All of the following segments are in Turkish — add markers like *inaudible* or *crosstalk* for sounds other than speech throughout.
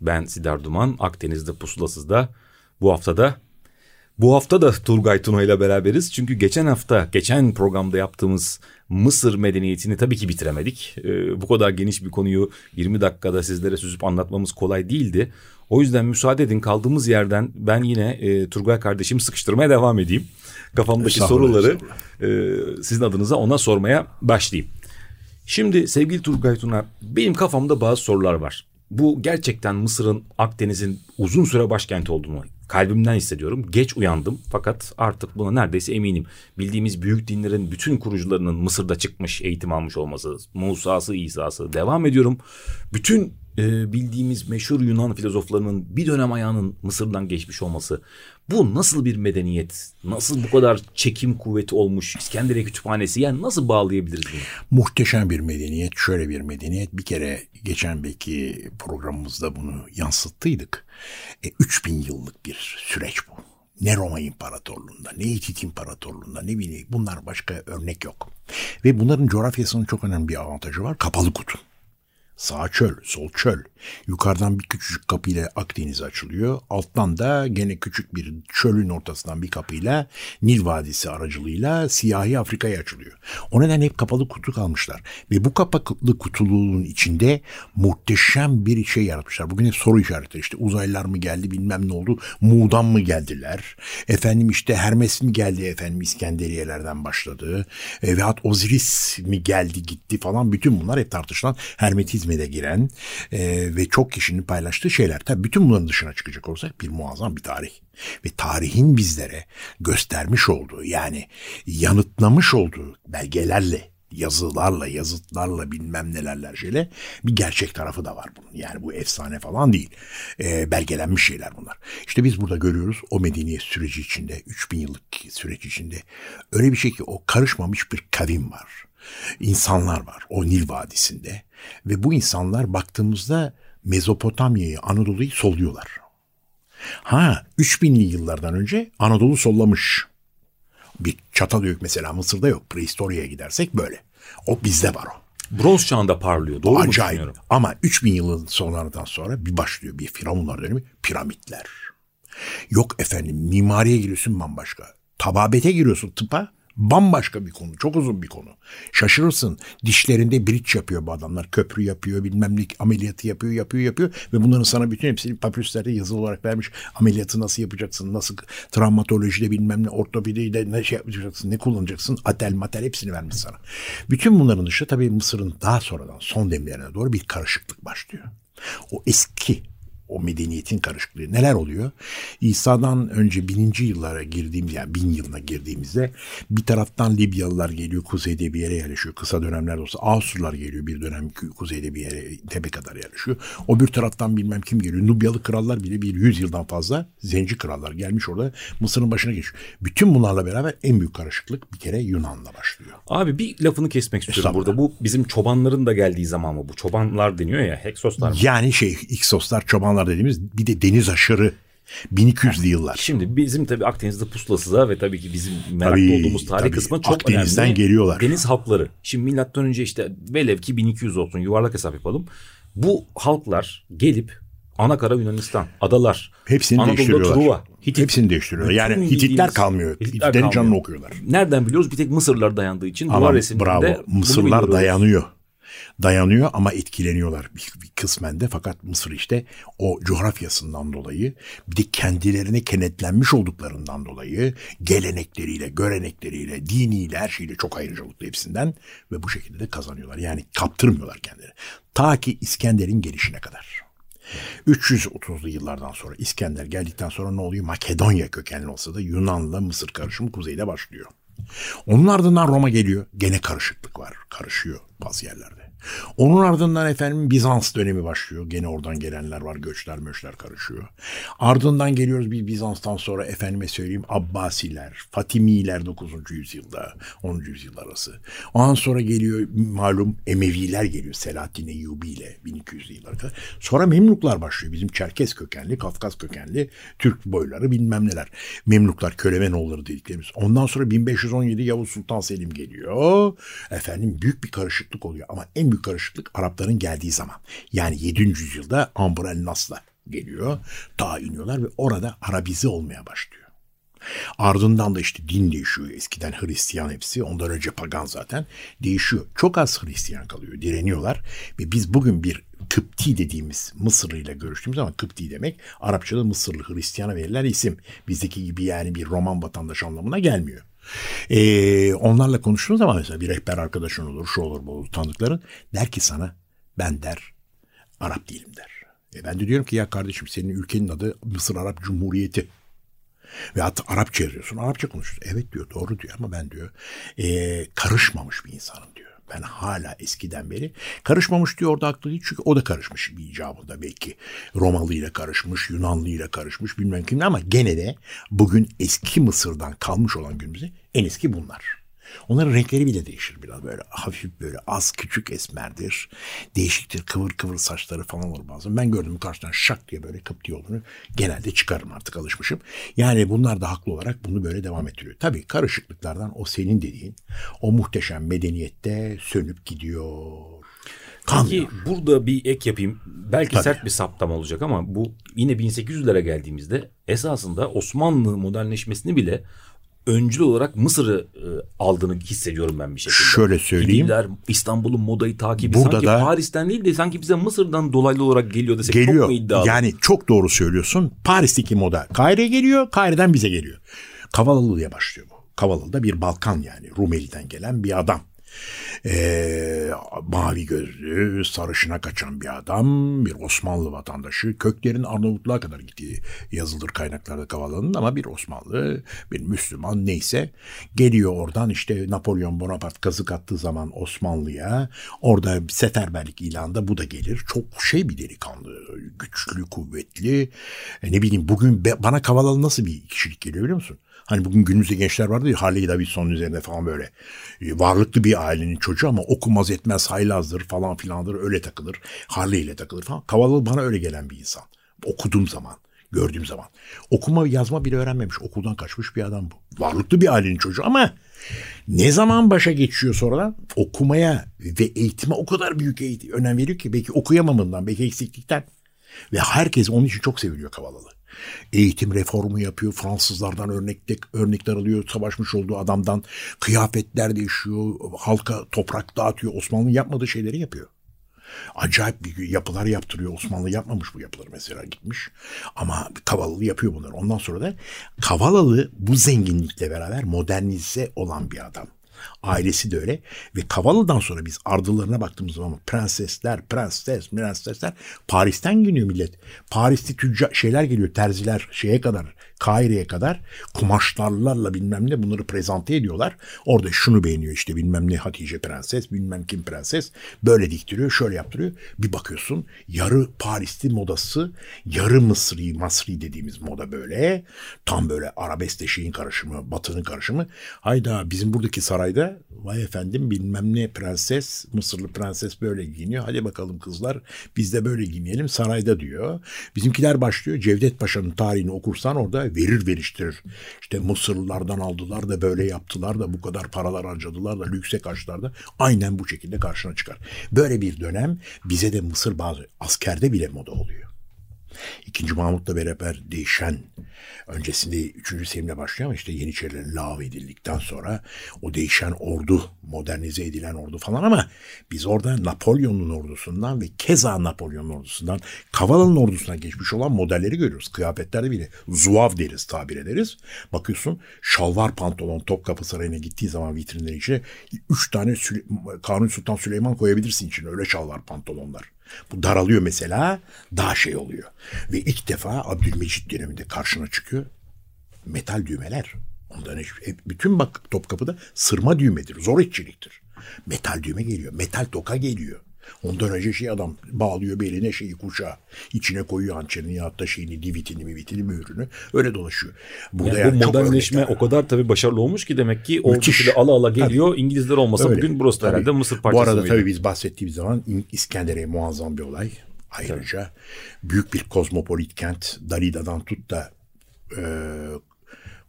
Ben Sidar Duman, Akdeniz'de Pusulasız'da bu haftada bu hafta da Turgay Tuna ile beraberiz. Çünkü geçen hafta, geçen programda yaptığımız Mısır medeniyetini tabii ki bitiremedik. Ee, bu kadar geniş bir konuyu 20 dakikada sizlere süzüp anlatmamız kolay değildi. O yüzden müsaade edin kaldığımız yerden ben yine e, Turgay kardeşim sıkıştırmaya devam edeyim. Kafamdaki soruları e, sizin adınıza ona sormaya başlayayım. Şimdi sevgili Turgay Tuna benim kafamda bazı sorular var. Bu gerçekten Mısır'ın Akdeniz'in uzun süre başkenti olduğunu kalbimden hissediyorum. Geç uyandım fakat artık buna neredeyse eminim. Bildiğimiz büyük dinlerin bütün kurucularının Mısır'da çıkmış, eğitim almış olması, Musa'sı, İsa'sı devam ediyorum. Bütün e, bildiğimiz meşhur Yunan filozoflarının bir dönem ayağının Mısır'dan geçmiş olması. Bu nasıl bir medeniyet? Nasıl bu kadar çekim kuvveti olmuş İskenderiye Kütüphanesi? Yani nasıl bağlayabiliriz bunu? Muhteşem bir medeniyet. Şöyle bir medeniyet. Bir kere geçen belki programımızda bunu yansıttıydık. E, 3000 yıllık bir süreç bu. Ne Roma İmparatorluğu'nda, ne Hitit İmparatorluğu'nda, ne bileyim bunlar başka örnek yok. Ve bunların coğrafyasının çok önemli bir avantajı var. Kapalı kutu. Sağ çöl, sol çöl. Yukarıdan bir küçücük kapıyla Akdeniz açılıyor. Alttan da gene küçük bir çölün ortasından bir kapıyla Nil Vadisi aracılığıyla siyahi Afrika'ya açılıyor. O nedenle hep kapalı kutu kalmışlar. Ve bu kapalı kutuluğun içinde muhteşem bir şey yaratmışlar. Bugün hep soru işaretleri işte uzaylılar mı geldi bilmem ne oldu. Muğdan mı geldiler? Efendim işte Hermes mi geldi efendim İskenderiyelerden başladı. E, veyahut Osiris mi geldi gitti falan. Bütün bunlar hep tartışılan Hermetizme de giren e, ve çok kişinin paylaştığı şeyler. Tabii bütün bunların dışına çıkacak olsak bir muazzam bir tarih. Ve tarihin bizlere göstermiş olduğu yani yanıtlamış olduğu belgelerle yazılarla, yazıtlarla bilmem nelerler şeyle bir gerçek tarafı da var bunun. Yani bu efsane falan değil. E, belgelenmiş şeyler bunlar. İşte biz burada görüyoruz o medeniyet süreci içinde, 3000 yıllık süreç içinde öyle bir şey ki o karışmamış bir kavim var. İnsanlar var o Nil Vadisi'nde ve bu insanlar baktığımızda Mezopotamya'yı, Anadolu'yu solluyorlar. Ha 3000'li yıllardan önce Anadolu sollamış. Bir çatal yok mesela Mısır'da yok. Prehistoria'ya gidersek böyle. O bizde var o. Bronz çağında parlıyor. Doğru Acayip. mu Ama 3000 yılın sonlardan sonra bir başlıyor bir firavunlar dönemi piramitler. Yok efendim mimariye giriyorsun bambaşka. Tababete giriyorsun tıpa Bambaşka bir konu. Çok uzun bir konu. Şaşırırsın. Dişlerinde bridge yapıyor bu adamlar. Köprü yapıyor, bilmem ne ameliyatı yapıyor, yapıyor, yapıyor. Ve bunların sana bütün hepsini papürüslerde yazılı olarak vermiş. Ameliyatı nasıl yapacaksın, nasıl travmatolojide bilmem ne, ortopedide ne şey yapacaksın, ne kullanacaksın. Atel, matel hepsini vermiş sana. Bütün bunların dışında tabii Mısır'ın daha sonradan son demlerine doğru bir karışıklık başlıyor. O eski o medeniyetin karışıklığı. Neler oluyor? İsa'dan önce bininci yıllara girdiğimiz yani bin yılına girdiğimizde bir taraftan Libyalılar geliyor kuzeyde bir yere yerleşiyor. Kısa dönemler olsa Asurlar geliyor bir dönem kuzeyde bir yere tepe kadar yerleşiyor. O bir taraftan bilmem kim geliyor. Nubyalı krallar bile bir yüz yıldan fazla zenci krallar gelmiş orada Mısır'ın başına geçiyor. Bütün bunlarla beraber en büyük karışıklık bir kere Yunan'la başlıyor. Abi bir lafını kesmek istiyorum burada. Bu bizim çobanların da geldiği zaman mı? Bu çobanlar deniyor ya Heksoslar mı? Yani şey Iksoslar çobanlar zamanlar dediğimiz bir de deniz aşırı 1200'lü yıllar. Şimdi bizim tabii Akdeniz'de pusulasıza ve tabii ki bizim meraklı tabii, olduğumuz tarih tabii. kısmı çok Akdeniz'den önemli. geliyorlar. Deniz halkları. Şimdi milattan önce işte velev ki 1200 olsun yuvarlak hesap yapalım. Bu halklar gelip Anakara Yunanistan, adalar, hepsini Anadolu'da değiştiriyorlar. Truva, Hitit. Hepsini değiştiriyorlar. Yani Hititler kalmıyor. Hititlerin kalmıyor. canını okuyorlar. Nereden biliyoruz? Bir tek Mısırlılar dayandığı için Ama duvar resimlerinde bravo. Mısırlar dayanıyor dayanıyor ama etkileniyorlar bir, bir kısmen de fakat Mısır işte o coğrafyasından dolayı bir de kendilerine kenetlenmiş olduklarından dolayı gelenekleriyle, görenekleriyle, diniyle her şeyle çok ayrıcalıklı hepsinden ve bu şekilde de kazanıyorlar. Yani kaptırmıyorlar kendileri. Ta ki İskender'in gelişine kadar. 330'lu yıllardan sonra İskender geldikten sonra ne oluyor? Makedonya kökenli olsa da Yunan'la Mısır karışımı kuzeyde başlıyor. Onun ardından Roma geliyor. Gene karışıklık var. Karışıyor bazı yerlerde. Onun ardından efendim Bizans dönemi başlıyor. Gene oradan gelenler var. Göçler möçler karışıyor. Ardından geliyoruz bir Bizans'tan sonra efendime söyleyeyim Abbasiler, Fatimiler 9. yüzyılda, 10. yüzyıl arası. Ondan sonra geliyor malum Emeviler geliyor. Selahaddin Eyyubi ile 1200 yıllara kadar. Sonra Memluklar başlıyor. Bizim Çerkes kökenli, Kafkas kökenli Türk boyları bilmem neler. Memluklar, Kölevenoğulları dediklerimiz. Ondan sonra 1517 Yavuz Sultan Selim geliyor. Efendim büyük bir karışıklık oluyor. Ama en büyük karışıklık Arapların geldiği zaman. Yani 7. yüzyılda Amr el Nas'la geliyor. Dağa iniyorlar ve orada Arabize olmaya başlıyor. Ardından da işte din değişiyor. Eskiden Hristiyan hepsi. Ondan önce pagan zaten. Değişiyor. Çok az Hristiyan kalıyor. Direniyorlar. Ve biz bugün bir Kıpti dediğimiz Mısırlı ile görüştüğümüz zaman Kıpti demek Arapçada Mısırlı Hristiyana verilen isim. Bizdeki gibi yani bir Roman vatandaş anlamına gelmiyor. Ee, onlarla konuştuğun zaman mesela bir rehber arkadaşın olur, şu olur, bu olur, tanıdıkların der ki sana ben der Arap değilim der. E ben de diyorum ki ya kardeşim senin ülkenin adı Mısır Arap Cumhuriyeti. Ve hatta Arapça yazıyorsun. Arapça konuşuyorsun. Evet diyor doğru diyor ama ben diyor e, karışmamış bir insanım diyor. Ben hala eskiden beri karışmamış diyor orada haklı değil. Çünkü o da karışmış bir icabında belki. Romalı ile karışmış, Yunanlı ile karışmış bilmem kimle ama gene de bugün eski Mısır'dan kalmış olan günümüzde en eski bunlar. Onların renkleri bile değişir biraz böyle hafif böyle az küçük esmerdir. Değişiktir kıvır kıvır saçları falan olur bazen. Ben gördüm karşıdan şak diye böyle kıpti olduğunu genelde çıkarım artık alışmışım. Yani bunlar da haklı olarak bunu böyle devam ettiriyor. Tabii karışıklıklardan o senin dediğin o muhteşem medeniyette sönüp gidiyor. Peki burada bir ek yapayım. Belki Tabii. sert bir saptama olacak ama bu yine 1800'lere geldiğimizde esasında Osmanlı modernleşmesini bile öncül olarak Mısır'ı e, aldığını hissediyorum ben bir şekilde. Şöyle söyleyeyim. Gidiller İstanbul'un modayı takibi Burada sanki da, Paris'ten değil de sanki bize Mısır'dan dolaylı olarak geliyor desek geliyor. çok mu iddialı? Yani çok doğru söylüyorsun. Paris'teki moda Kahire'ye geliyor, Kahire'den bize geliyor. Kavalalı diye başlıyor bu. Kavalalı da bir Balkan yani Rumeli'den gelen bir adam e, mavi gözlü, sarışına kaçan bir adam, bir Osmanlı vatandaşı. Köklerin Arnavutluğa kadar gittiği yazılır kaynaklarda Kavala'nın ama bir Osmanlı, bir Müslüman neyse. Geliyor oradan işte Napolyon Bonaparte kazık attığı zaman Osmanlı'ya. Orada seferberlik ilanında bu da gelir. Çok şey bir delikanlı, güçlü, kuvvetli. E, ne bileyim bugün be, bana Kavalalı nasıl bir kişilik geliyor biliyor musun? Hani bugün günümüzde gençler vardı ya Harley Davidson'un üzerinde falan böyle e, varlıklı bir ailenin çocuğu ama okumaz etmez haylazdır falan filandır öyle takılır. Harley ile takılır falan. Kavalalı bana öyle gelen bir insan. Okuduğum zaman gördüğüm zaman. Okuma yazma bile öğrenmemiş. Okuldan kaçmış bir adam bu. Varlıklı bir ailenin çocuğu ama ne zaman başa geçiyor sonradan? Okumaya ve eğitime o kadar büyük eğitim, önem veriyor ki belki okuyamamından, belki eksiklikten. Ve herkes onun için çok seviliyor Kavalalı. Eğitim reformu yapıyor. Fransızlardan örnekler, örnekler alıyor. Savaşmış olduğu adamdan kıyafetler değişiyor. Halka toprak dağıtıyor. Osmanlı yapmadığı şeyleri yapıyor. Acayip bir yapılar yaptırıyor. Osmanlı yapmamış bu yapıları mesela gitmiş. Ama Kavalalı yapıyor bunları. Ondan sonra da Kavalalı bu zenginlikle beraber modernize olan bir adam. Ailesi de öyle. Ve Kavalı'dan sonra biz ardılarına baktığımız zaman prensesler, prenses, prensesler Paris'ten geliyor millet. Paris'te tüccar şeyler geliyor, terziler şeye kadar, Kahire'ye kadar kumaşlarla bilmem ne bunları prezente ediyorlar. Orada şunu beğeniyor işte bilmem ne Hatice prenses, bilmem kim prenses. Böyle diktiriyor, şöyle yaptırıyor. Bir bakıyorsun yarı Parisli modası, yarı Mısri, Masri dediğimiz moda böyle. Tam böyle arabeskle şeyin karışımı, batının karışımı. Hayda bizim buradaki sarayda vay efendim bilmem ne prenses, Mısırlı prenses böyle giyiniyor. Hadi bakalım kızlar biz de böyle giymeyelim sarayda diyor. Bizimkiler başlıyor. Cevdet Paşa'nın tarihini okursan orada verir veriştirir. İşte Mısırlılardan aldılar da böyle yaptılar da bu kadar paralar harcadılar da lükse kaçtılar da aynen bu şekilde karşına çıkar. Böyle bir dönem bize de Mısır bazı askerde bile moda oluyor. İkinci Mahmut'la beraber değişen öncesinde 3. Selim'le başlıyor ama işte Yeniçerilerin lav edildikten sonra o değişen ordu, modernize edilen ordu falan ama biz orada Napolyon'un ordusundan ve keza Napolyon'un ordusundan Kavala'nın ordusuna geçmiş olan modelleri görüyoruz. Kıyafetlerde bile zuav deriz, tabir ederiz. Bakıyorsun şalvar pantolon Topkapı Sarayı'na gittiği zaman vitrinlerin içine 3 tane Süle Kanuni Sultan Süleyman koyabilirsin içine öyle şalvar pantolonlar. Bu daralıyor mesela daha şey oluyor. Ve ilk defa Abdülmecit döneminde karşına çıkıyor metal düğmeler. Ondan hiç, bütün bak Topkapı'da sırma düğmedir, zor işçiliktir. Metal düğme geliyor, metal toka geliyor. Ondan önce şey adam bağlıyor beline şeyi kuşağı. içine koyuyor hançerini ya da şeyini divitini mivitini mührünü. Öyle dolaşıyor. Burada Yani yani, bu modernleşme o kadar tabii başarılı olmuş ki demek ki ordu bile ala ala geliyor. İngilizler olmasa Öyle. bugün burası Tabii. herhalde Mısır parçası Bu arada mıydı? tabii biz bahsettiğimiz zaman İskenderiye muazzam bir olay. Ayrıca büyük bir kozmopolit kent. Dalida'dan tut da e,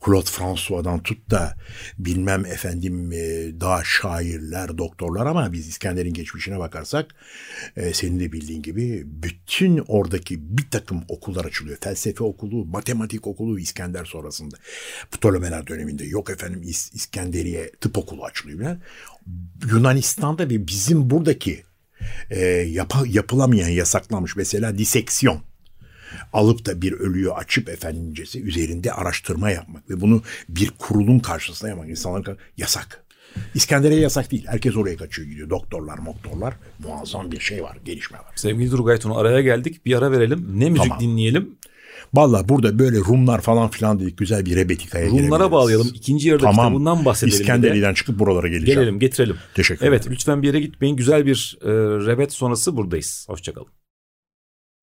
Claude François'dan tut da bilmem efendim e, daha şairler, doktorlar ama biz İskender'in geçmişine bakarsak e, senin de bildiğin gibi bütün oradaki bir takım okullar açılıyor. Felsefe okulu, matematik okulu İskender sonrasında. Ptolemeler döneminde yok efendim İs- İskenderiye tıp okulu açılıyor. Yunanistan'da ve bizim buradaki e, yapılamayan yasaklanmış mesela diseksiyon alıp da bir ölüyü açıp efendimcesi üzerinde araştırma yapmak ve bunu bir kurulun karşısına yapmak insanlar kar- yasak. İskenderiye yasak değil. Herkes oraya kaçıyor gidiyor. Doktorlar, moktorlar muazzam bir şey var, gelişme var. Sevgili Turgay Tuna araya geldik. Bir ara verelim. Ne müzik Tamam. dinleyelim? Vallahi burada böyle Rumlar falan filan dedik güzel bir rebetikaya Rumlara girebiliriz. bağlayalım. İkinci yarıda Tamam. kitabından bahsedelim. İskenderiye'den çıkıp buralara geleceğim. Gelelim getirelim. Teşekkür Evet ederim. lütfen bir yere gitmeyin. Güzel bir e, rebet sonrası buradayız. Hoşçakalın.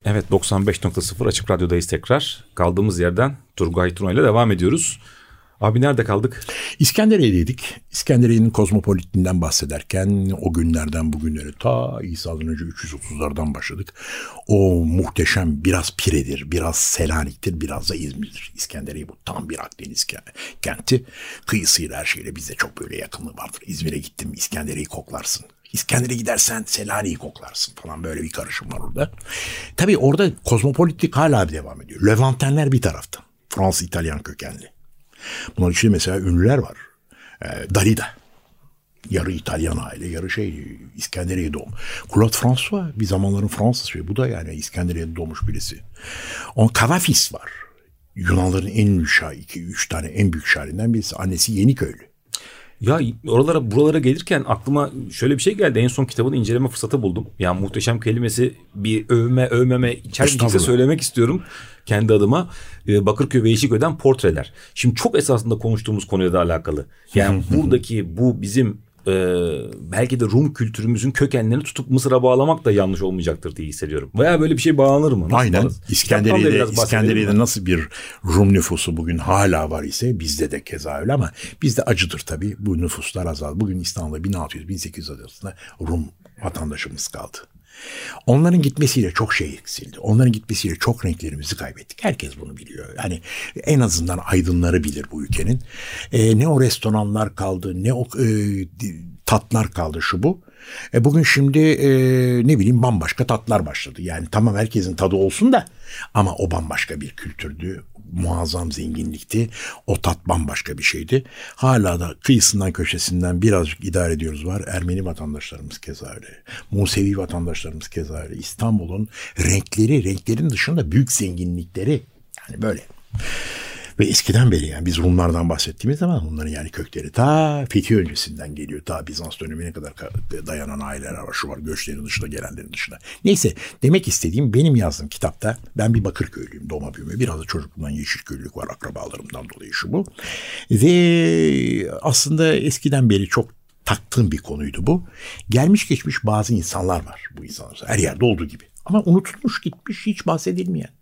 Evet 95.0 Açık Radyo'dayız tekrar. Kaldığımız yerden Turgay Tuna ile devam ediyoruz. Abi nerede kaldık? İskenderiye'deydik. İskenderiye'nin kozmopolitliğinden bahsederken o günlerden bugünlere ta İsa'dan önce 330'lardan başladık. O muhteşem biraz Pire'dir, biraz Selanik'tir, biraz da İzmir'dir. İskenderiye bu tam bir Akdeniz ke- kenti. Kıyısıyla her şeyle bize çok böyle yakınlığı vardır. İzmir'e gittim İskenderiye'yi koklarsın. İskender'e gidersen Selanik'i koklarsın falan böyle bir karışım var orada. Tabii orada kozmopolitlik hala bir devam ediyor. Levantenler bir tarafta. Fransız İtalyan kökenli. Bunların içinde mesela ünlüler var. Ee, Dalida. Yarı İtalyan aile, yarı şey İskenderiye doğum. Claude François bir zamanların Fransız şey. Bu da yani İskenderiye'de doğmuş birisi. On Kavafis var. Yunanların en ünlü şair, iki, üç tane en büyük şairinden birisi. Annesi Yeniköylü. Ya oralara buralara gelirken aklıma şöyle bir şey geldi. En son kitabını inceleme fırsatı buldum. Yani muhteşem kelimesi bir övme övmeme Estağfurullah. söylemek istiyorum kendi adıma. Ee, Bakırköy ve Yeşilköy'den portreler. Şimdi çok esasında konuştuğumuz konuyla da alakalı. Yani *laughs* buradaki bu bizim e, belki de Rum kültürümüzün kökenlerini tutup Mısır'a bağlamak da yanlış olmayacaktır diye hissediyorum. Veya böyle bir şey bağlanır mı? Nasıl Aynen. İskenderiye'de, İskenderiye'de nasıl bir Rum nüfusu bugün hala var ise bizde de keza öyle ama bizde acıdır tabii. Bu nüfuslar azaldı. Bugün İstanbul'da 1600-1800 arasında Rum vatandaşımız kaldı. Onların gitmesiyle çok şey eksildi. Onların gitmesiyle çok renklerimizi kaybettik. Herkes bunu biliyor. Yani en azından aydınları bilir bu ülkenin. E, ne o restoranlar kaldı, ne o e, tatlar kaldı şu bu. E, bugün şimdi e, ne bileyim bambaşka tatlar başladı. Yani tamam herkesin tadı olsun da ama o bambaşka bir kültürdü. Muazzam zenginlikti. O tat bambaşka bir şeydi. Hala da kıyısından köşesinden birazcık idare ediyoruz var. Ermeni vatandaşlarımız keza öyle. Musevi vatandaşlarımız keza öyle. İstanbul'un renkleri, renklerin dışında büyük zenginlikleri. Yani böyle. Ve eskiden beri yani biz Rumlardan bahsettiğimiz zaman onların yani kökleri ta Fethi öncesinden geliyor. Ta Bizans dönemine kadar ka- dayanan aileler var. Şu var göçlerin dışında gelenlerin dışında. Neyse demek istediğim benim yazdığım kitapta ben bir Bakırköylüyüm doğma büyüme. Biraz da çocukluğumdan Yeşilköylülük var akrabalarımdan dolayı şu bu. Ve aslında eskiden beri çok taktığım bir konuydu bu. Gelmiş geçmiş bazı insanlar var bu insanlar. Her yerde olduğu gibi. Ama unutulmuş gitmiş hiç bahsedilmeyen.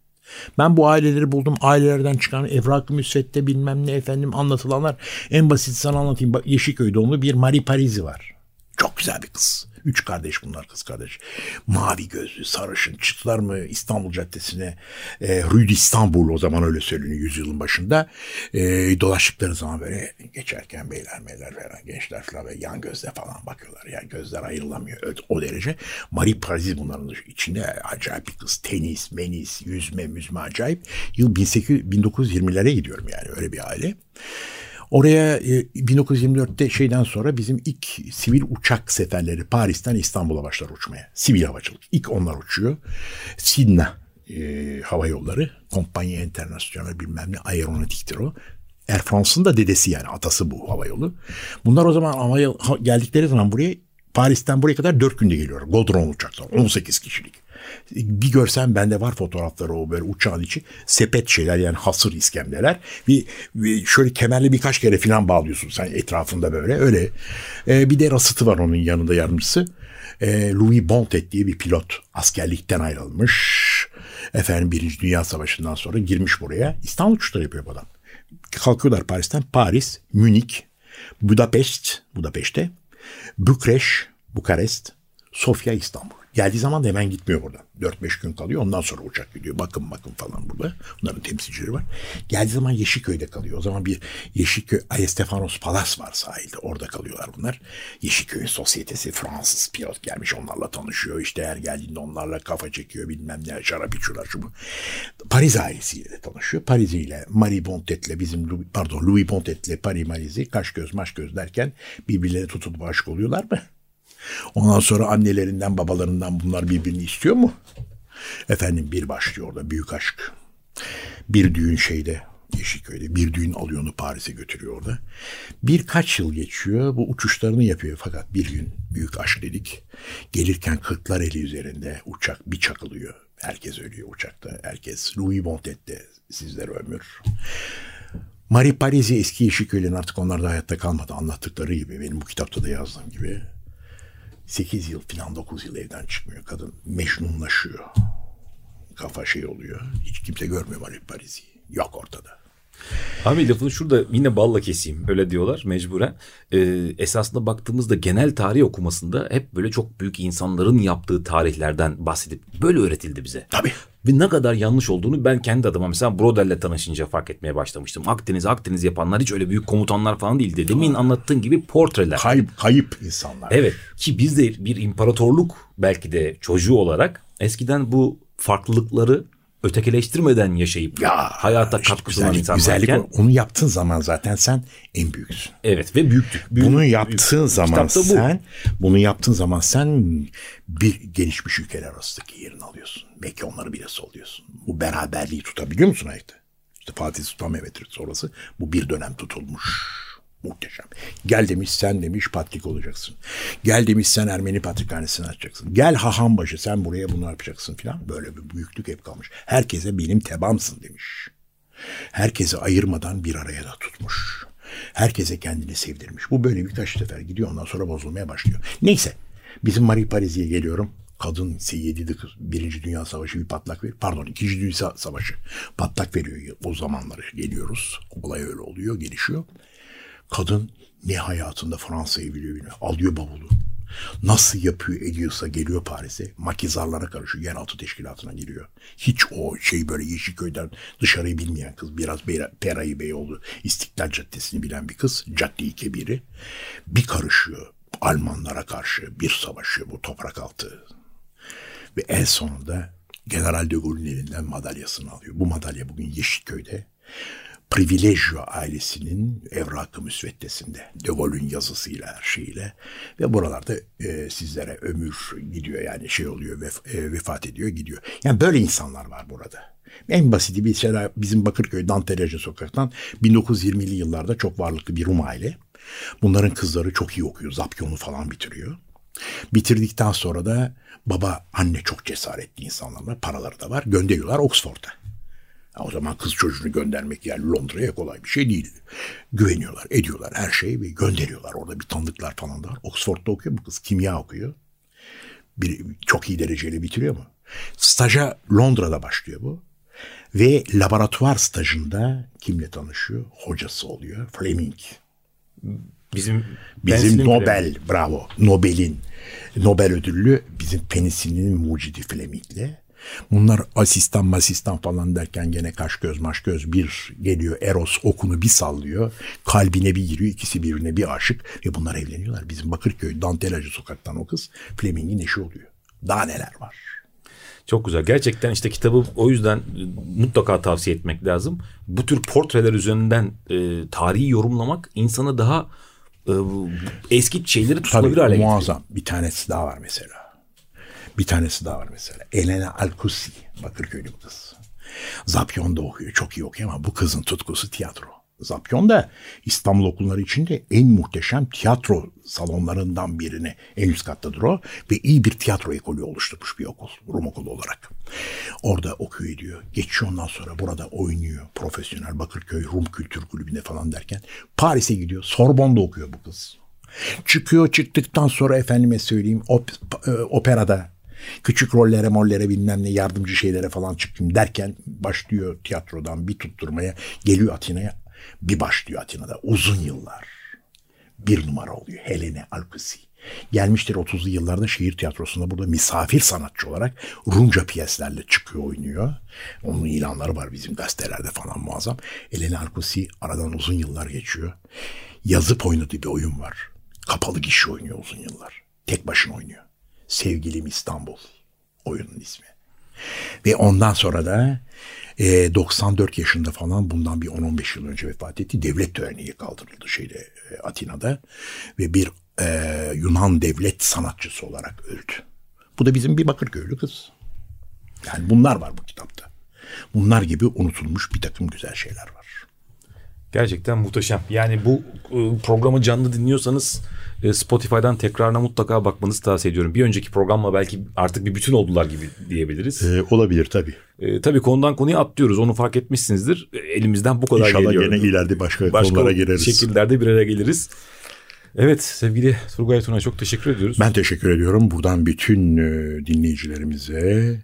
Ben bu aileleri buldum. Ailelerden çıkan evrak-ı müsvedde bilmem ne efendim anlatılanlar. En basit sana anlatayım. Bak Yeşilköy doğumlu bir Marie Parisi var. Çok güzel bir kız. Üç kardeş bunlar kız kardeş. Mavi gözlü, sarışın. Çıktılar mı İstanbul Caddesi'ne e, Rue d'Istanbul o zaman öyle söyleniyor yüzyılın başında. E, dolaştıkları zaman böyle geçerken beyler meyler falan gençler falan ve yan gözle falan bakıyorlar. Yani gözler ayrılamıyor o, derece. Marie Parisi bunların içinde acayip bir kız. Tenis, menis, yüzme, müzme acayip. Yıl 1800, 1920'lere gidiyorum yani öyle bir aile. Oraya e, 1924'te şeyden sonra bizim ilk sivil uçak seferleri Paris'ten İstanbul'a başlar uçmaya. Sivil havacılık. İlk onlar uçuyor. Sidna e, Hava Yolları. Kompanya Internasyonel bilmem ne aeronautiktir o. Air France'ın da dedesi yani atası bu hava yolu. Bunlar o zaman hava geldikleri zaman buraya Paris'ten buraya kadar 4 günde geliyor. Godron uçaklar 18 kişilik. Bir görsen bende var fotoğrafları o böyle uçağın içi. Sepet şeyler yani hasır iskemleler. Bir, bir şöyle kemerle birkaç kere falan bağlıyorsun sen etrafında böyle öyle. Ee, bir de rasıtı var onun yanında yardımcısı. Ee, Louis Bontet diye bir pilot askerlikten ayrılmış. Efendim Birinci Dünya Savaşı'ndan sonra girmiş buraya. İstanbul uçuşları yapıyor bu adam. Kalkıyorlar Paris'ten. Paris, Münih, Budapest, Budapeşte, Bükreş, Bukarest, Sofya, İstanbul. Geldiği zaman da hemen gitmiyor buradan. 4-5 gün kalıyor. Ondan sonra uçak gidiyor. Bakın bakın falan burada. Bunların temsilcileri var. Geldiği zaman Yeşilköy'de kalıyor. O zaman bir Yeşilköy Ayestefanos Palas var sahilde. Orada kalıyorlar bunlar. Yeşilköy'ün sosyetesi Fransız pilot gelmiş. Onlarla tanışıyor. İşte her geldiğinde onlarla kafa çekiyor. Bilmem ne şarap içiyorlar şu bu. Paris ailesiyle de tanışıyor. Paris ile Marie Bontet'le bizim pardon Louis Bontet'le Paris Maris'i kaş göz maş göz derken birbirlerine tutulup aşık oluyorlar mı? Ondan sonra annelerinden babalarından bunlar birbirini istiyor mu? Efendim bir başlıyor orada büyük aşk. Bir düğün şeyde Yeşilköy'de bir düğün alıyor onu Paris'e götürüyor orada. Birkaç yıl geçiyor bu uçuşlarını yapıyor fakat bir gün büyük aşk dedik. Gelirken kırklar eli üzerinde uçak bir çakılıyor. Herkes ölüyor uçakta. Herkes Louis Bontet'te sizler ömür. Marie Parisi eski Yeşilköy'ün artık onlar da hayatta kalmadı. Anlattıkları gibi benim bu kitapta da yazdığım gibi. 8 yıl falan 9 yıl evden çıkmıyor. Kadın meşnunlaşıyor. Kafa şey oluyor. Hiç kimse görmüyor Marie Parisi'yi. Yok ortada. Abi lafını şurada yine balla keseyim öyle diyorlar mecburen. Ee, esasında baktığımızda genel tarih okumasında hep böyle çok büyük insanların yaptığı tarihlerden bahsedip böyle öğretildi bize. Tabii. Ve ne kadar yanlış olduğunu ben kendi adıma mesela Brodel'le tanışınca fark etmeye başlamıştım. Akdeniz Akdeniz yapanlar hiç öyle büyük komutanlar falan değildi. Demin anlattığın gibi portreler. Kayıp, kayıp insanlar. Evet ki biz de bir imparatorluk belki de çocuğu olarak eskiden bu farklılıkları ötekileştirmeden yaşayıp Ya, hayata işte katkı sunan güzellik, güzellik o. onu yaptığın zaman zaten sen en büyüksün. evet ve büyüktük. Büyük- bunu büyük. yaptığın zaman Kitapta bu. sen bunu yaptığın zaman sen bir gelişmiş ülkeler arasındaki yerini alıyorsun. Belki onları bile soluyorsun. Bu beraberliği tutabiliyor musun hayatta? İşte Fatih Sultan Mehmet sonrası bu bir dönem tutulmuş. Muhteşem. Gel demiş sen demiş patrik olacaksın. Gel demiş sen Ermeni patrikhanesini açacaksın. Gel Hahambaşı sen buraya bunu yapacaksın filan. Böyle bir büyüklük hep kalmış. Herkese benim tebamsın demiş. Herkesi ayırmadan bir araya da tutmuş. Herkese kendini sevdirmiş. Bu böyle birkaç sefer gidiyor ondan sonra bozulmaya başlıyor. Neyse bizim Marie Paris'e geliyorum. Kadın ise yedi kız. Birinci Dünya Savaşı bir patlak veriyor. Pardon ikinci Dünya Savaşı patlak veriyor. O zamanları geliyoruz. Olay öyle oluyor gelişiyor. Kadın ne hayatında Fransa'yı biliyor bilmiyor. Alıyor bavulu. Nasıl yapıyor ediyorsa geliyor Paris'e. Makizarlara karışıyor. Yeraltı teşkilatına giriyor. Hiç o şey böyle Yeşilköy'den dışarıyı bilmeyen kız. Biraz Perayi Beyoğlu İstiklal Caddesi'ni bilen bir kız. Cadde-i Kebiri. Bir karışıyor. Almanlara karşı bir savaşıyor bu toprak altı. Ve en sonunda General de Gaulle'ün elinden madalyasını alıyor. Bu madalya bugün Yeşilköy'de Privilegio ailesinin evrakı müsveddesinde. De Gaulle'ün yazısıyla her şeyiyle. Ve buralarda e, sizlere ömür gidiyor yani şey oluyor vef- e, vefat ediyor gidiyor. Yani böyle insanlar var burada. En basiti bir şey bizim Bakırköy Dantelece sokaktan 1920'li yıllarda çok varlıklı bir Rum aile. Bunların kızları çok iyi okuyor. Zapyon'u falan bitiriyor. Bitirdikten sonra da baba anne çok cesaretli insanlarla paraları da var. Gönderiyorlar Oxford'a. O zaman kız çocuğunu göndermek yani Londra'ya kolay bir şey değil. Güveniyorlar, ediyorlar her şeyi ve gönderiyorlar. Orada bir tanıdıklar falan da var. Oxford'da okuyor bu kız. Kimya okuyor. Bir, çok iyi dereceyle bitiriyor mu? Staja Londra'da başlıyor bu. Ve laboratuvar stajında kimle tanışıyor? Hocası oluyor. Fleming. Bizim Bizim Nobel, bravo, Nobel'in, Nobel ödüllü bizim penisilinin mucidi Fleming'le. Bunlar asistan masistan falan derken gene kaş göz maş göz bir geliyor Eros okunu bir sallıyor. Kalbine bir giriyor ikisi birbirine bir aşık ve bunlar evleniyorlar. Bizim Bakırköy Dantelacı sokaktan o kız Fleming'in eşi oluyor. Daha neler var. Çok güzel. Gerçekten işte kitabı o yüzden mutlaka tavsiye etmek lazım. Bu tür portreler üzerinden e, tarihi yorumlamak insana daha e, eski şeyleri tutulabilir hale getiriyor. muazzam. Bir tanesi daha var mesela. Bir tanesi daha var mesela. Elena Alkusi. Bakırköylü bu kız. Zapyon'da okuyor. Çok iyi okuyor ama bu kızın tutkusu tiyatro. Zapyon da İstanbul okulları içinde en muhteşem tiyatro salonlarından birini en üst kattadır o ve iyi bir tiyatro ekolü oluşturmuş bir okul Rum okulu olarak. Orada okuyor ediyor. Geçiyor ondan sonra burada oynuyor. Profesyonel Bakırköy Rum Kültür Kulübü'ne falan derken Paris'e gidiyor. Sorbonne'da okuyor bu kız. Çıkıyor çıktıktan sonra efendime söyleyeyim op, e, operada küçük rollere mollere bilmem ne yardımcı şeylere falan çıktım derken başlıyor tiyatrodan bir tutturmaya geliyor Atina'ya bir başlıyor Atina'da uzun yıllar bir numara oluyor Helene Alkusi. Gelmiştir 30'lu yıllarda şehir tiyatrosunda burada misafir sanatçı olarak Rumca piyeslerle çıkıyor oynuyor. Onun ilanları var bizim gazetelerde falan muazzam. Helene Alkusi aradan uzun yıllar geçiyor. Yazıp oynadığı bir oyun var. Kapalı kişi oynuyor uzun yıllar. Tek başına oynuyor. Sevgilim İstanbul oyunun ismi. Ve ondan sonra da e, 94 yaşında falan bundan bir 10-15 yıl önce vefat etti. Devlet töreniye kaldırıldı şeyde e, Atina'da ve bir e, Yunan devlet sanatçısı olarak öldü. Bu da bizim bir Bakırköylü kız. Yani bunlar var bu kitapta. Bunlar gibi unutulmuş bir takım güzel şeyler var. Gerçekten muhteşem. Yani bu e, programı canlı dinliyorsanız e, Spotify'dan tekrarına mutlaka bakmanızı tavsiye ediyorum. Bir önceki programla belki artık bir bütün oldular gibi diyebiliriz. Ee, olabilir tabii. E, tabii konudan konuya atlıyoruz. Onu fark etmişsinizdir. E, elimizden bu kadar İnşallah geliyor. gene ileride başka, Başka konulara gireriz. şekillerde bir araya geliriz. Evet sevgili Turgay Tuna çok teşekkür ediyoruz. Ben teşekkür ediyorum. Buradan bütün dinleyicilerimize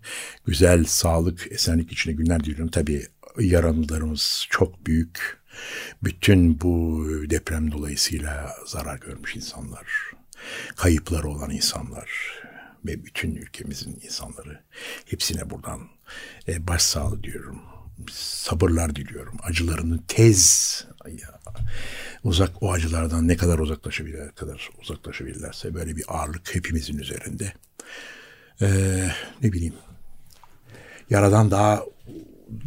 güzel, sağlık, esenlik içinde günler diliyorum. Tabii yaralılarımız çok büyük. Bütün bu deprem dolayısıyla zarar görmüş insanlar, kayıpları olan insanlar ve bütün ülkemizin insanları hepsine buradan e, başsağlığı diyorum. Sabırlar diliyorum. Acılarını tez uzak o acılardan ne kadar uzaklaşabilir kadar uzaklaşabilirlerse böyle bir ağırlık hepimizin üzerinde. Ee, ne bileyim yaradan daha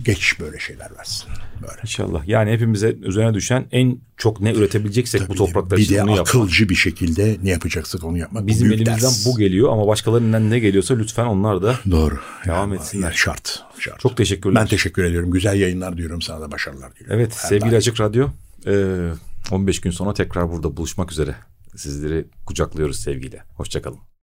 geç böyle şeyler versin. Böyle. İnşallah. Yani hepimize üzerine düşen en çok ne üretebileceksek bu Tabii topraklar bir için de onu yapmak. akılcı bir şekilde ne yapacaksak onu yapmak. bu Bizim büyük elimizden ders. bu geliyor ama başkalarından ne geliyorsa lütfen onlar da Doğru. Devam Yani etsinler. şart. şart. Çok teşekkürler. Ben teşekkür ediyorum. Güzel yayınlar diyorum. Sana da başarılar diliyorum. Evet Her sevgili daim. Açık Radyo e, 15 gün sonra tekrar burada buluşmak üzere. Sizleri kucaklıyoruz sevgiyle. Hoşçakalın.